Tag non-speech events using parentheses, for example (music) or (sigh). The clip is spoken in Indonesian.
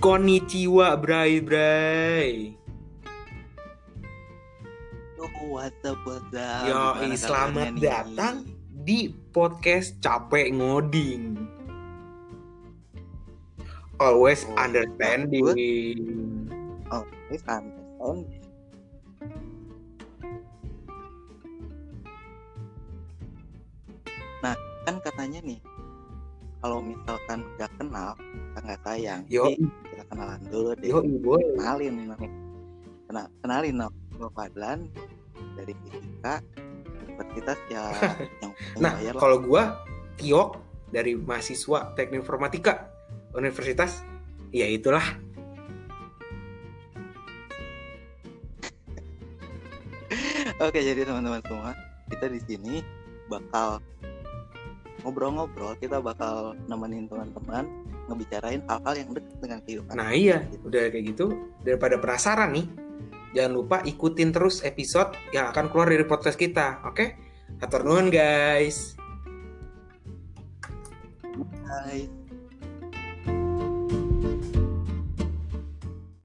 Konnichiwa, Bray Bray. Oh, what's up? Yo, selamat kabarnya nih? datang di podcast Capek Ngoding. Always Oh, understanding. Oh, ini santai. Nah, kan katanya nih, kalau misalkan nggak kenal, nggak sayang. Yo. Jadi, kenalan dulu deh. Yo, boy. Kenalin, Kena, kenalin nama gue Fadlan dari fisika universitas ya (laughs) yang Nah, kalau gua Tiok dari mahasiswa Teknik Informatika Universitas, ya itulah. Oke, jadi teman-teman semua, kita di sini bakal ngobrol-ngobrol, kita bakal nemenin teman-teman ngebicarain hal-hal yang dekat dengan kehidupan. Nah iya, Gitu. udah kayak gitu. Daripada penasaran nih, jangan lupa ikutin terus episode yang akan keluar dari podcast kita, oke? Atur nuhun guys. Hai.